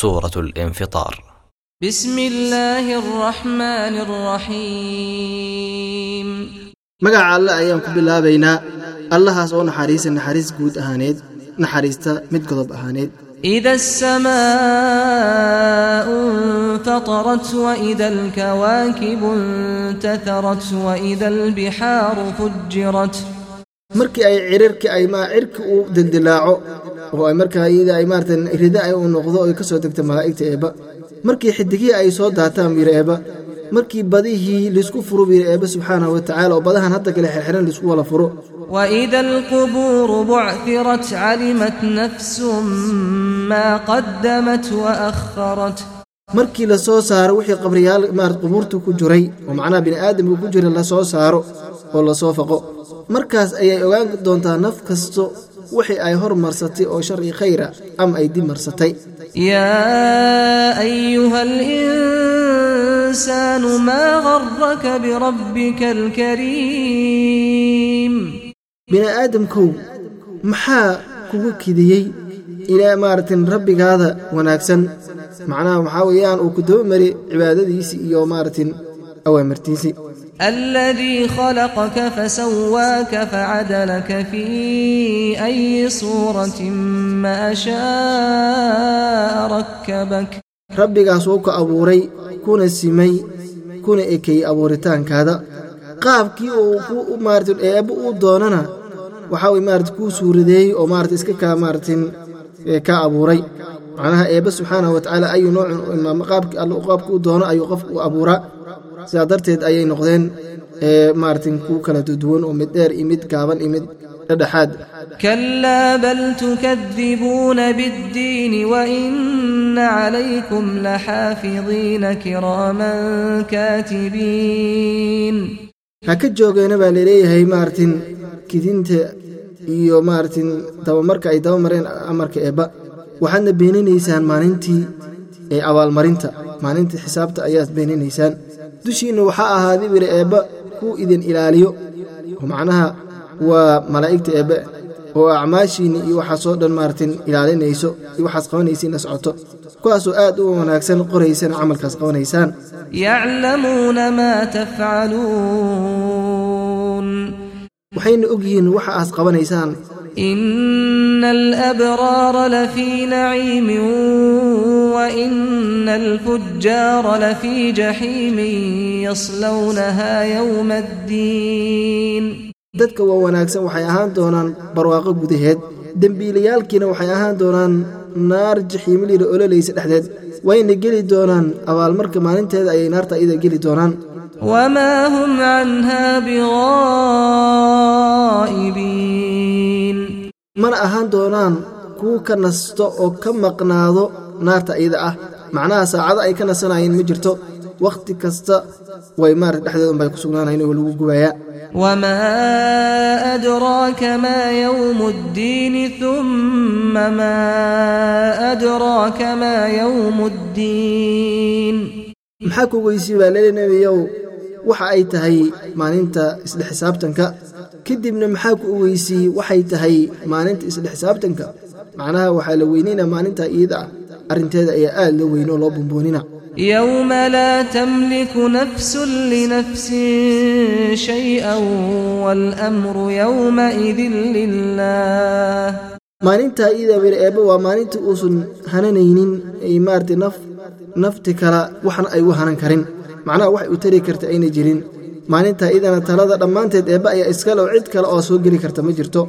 سورة الانفطار بسم الله الرحمن الرحيم magaca alle ayaan ku bilaabaynaa allahaas oo naxariisa naxariis guud ahaaneed naxariista mid godob ahaaneed إذا السماء انفطرت وإذا الكواكب انتثرت وإذا البحار فجرت markii ay cirarkii ay ma cirki uu dildilaaco oo ay markaa iyada ay maaratan rida ay u noqdo oy ka soo degto malaa'igta eebba markii xidigihii ay soo daataan wiiri eebba markii badihii laysku furo wiiri eebba subxaanahu watacala oo badahan hadda kale xerxeran la isku wala furo. Wida alqubuuru bucirat calimat nafsun maa qadamat waakharat markii la soo saaro wixii qabriyaal maar qubuurta ku jiray oo macnaha bini aadamku ku jira la soo saaro oo la soo faqo. Markaas ayay ogaan doontaa naf kasto wixii ay hor marsatay oo shar khayra ama ay dib marsatay. Yaa ayuha alinsaanu maa garaka birabbika alkariim bini'aadamkow maxaa kugu kidiyey ilaa maaragtan rabbigaada wanaagsan? Macnaha waxaa weeyaan uu ku daba mari cibaadadiisii iyo maaragtan awaamirtiisii الذي خلقك فسواك فعدلك في أي صورة ما شاء ركبك rabbigaas wuu ka abuuray kuna simay kuna ekeeyey abuuritaankaada qaabkii uu ku maaratin eebba uu doonana waxaa way maarata kuu suuradeeyey oo maarata iska kaa maaratin ka abuuray macnaha eebba subxaanahu watacaala ayuu noocun qaabki alla qaabki u doono ayuu qofka u abuuraa sidaa darteed ayay noqdeen maartin ku kala duduwan oo mid dheer iyo mid gaaban iyo mid dhedhexaad kalaa bal tukadibuuna biddiini waina calaykum laxaafidiina kiraaman kaatibiin. Ha ka joogeena baa la leeyahay maartin kidinta iyo maartin dabamarka ay dabamareen amarka eebba. Waxaadna beeninaysaan maalintii ee abaalmarinta. Maalinta xisaabta ayaad beeninaysaan dushiinna waxaa ahaa dibir eebbe ku idin ilaaliyo. Oo macnaha waa malaa'igta eebbe oo acmaashiinna iyo waxaas oo dhan maartin ilaalinayso iyo waxaas qabanaysiinna socoto. Kuwaasoo aad u wanaagsan qoraysana camalkaas qabanaysaan. Yaclamuuna maa tafcaluun. Waxayna ogyihiin waxa aas qabanaysaan. Ina alabraara lafii naciimin الفجار لفي جحيم يصلونها يوم الدين dadka waa wanaagsan waxay ahaan doonaan barwaaqo gudaheed dembiilayaalkiina waxay ahaan doonaan naar jaxiimiliira ololaysa dhexdeed wayna geli doonaan abaalmarka maalinteeda ayay naarta iyada geli doonaan وما هم عنها بغائبين mana ahaan doonaan kuwa ka nasto oo ka maqnaado naarta iyada ah macnaha saacado ay ka nasanayeen ma jirto. Wakhti kasta way maarag dhexdeed unbay ku sugnaanayn oo lagu gubayaa. wamaa adraaka maa yowmu ddiini uma maa adraaka maa yowmu ddiin maxaa ku ogeysii baa leeli nebiyow waxa ay tahay maalinta isdhex xisaabtanka kadibna maxaa ku ogeysii waxay tahay maalinta isdhex xisaabtanka macnaha waxaa la weynaynaa maalinta iida ah arinteeda ayaa aad la weyn loo bumboonina yowma laa tamliku nafsun linafsin shay-an waalamru lilah maalintaa iidaa wir eebba waa maalinta uusan hananaynin maarata naf nafti kala waxna ay u hanan karin. Macnaha waxay u tari karta ayna jirin. Maalintaa iidana talada dhammaanteed eebba ayaa iskale oo cid kale oo soo geli karta ma jirto.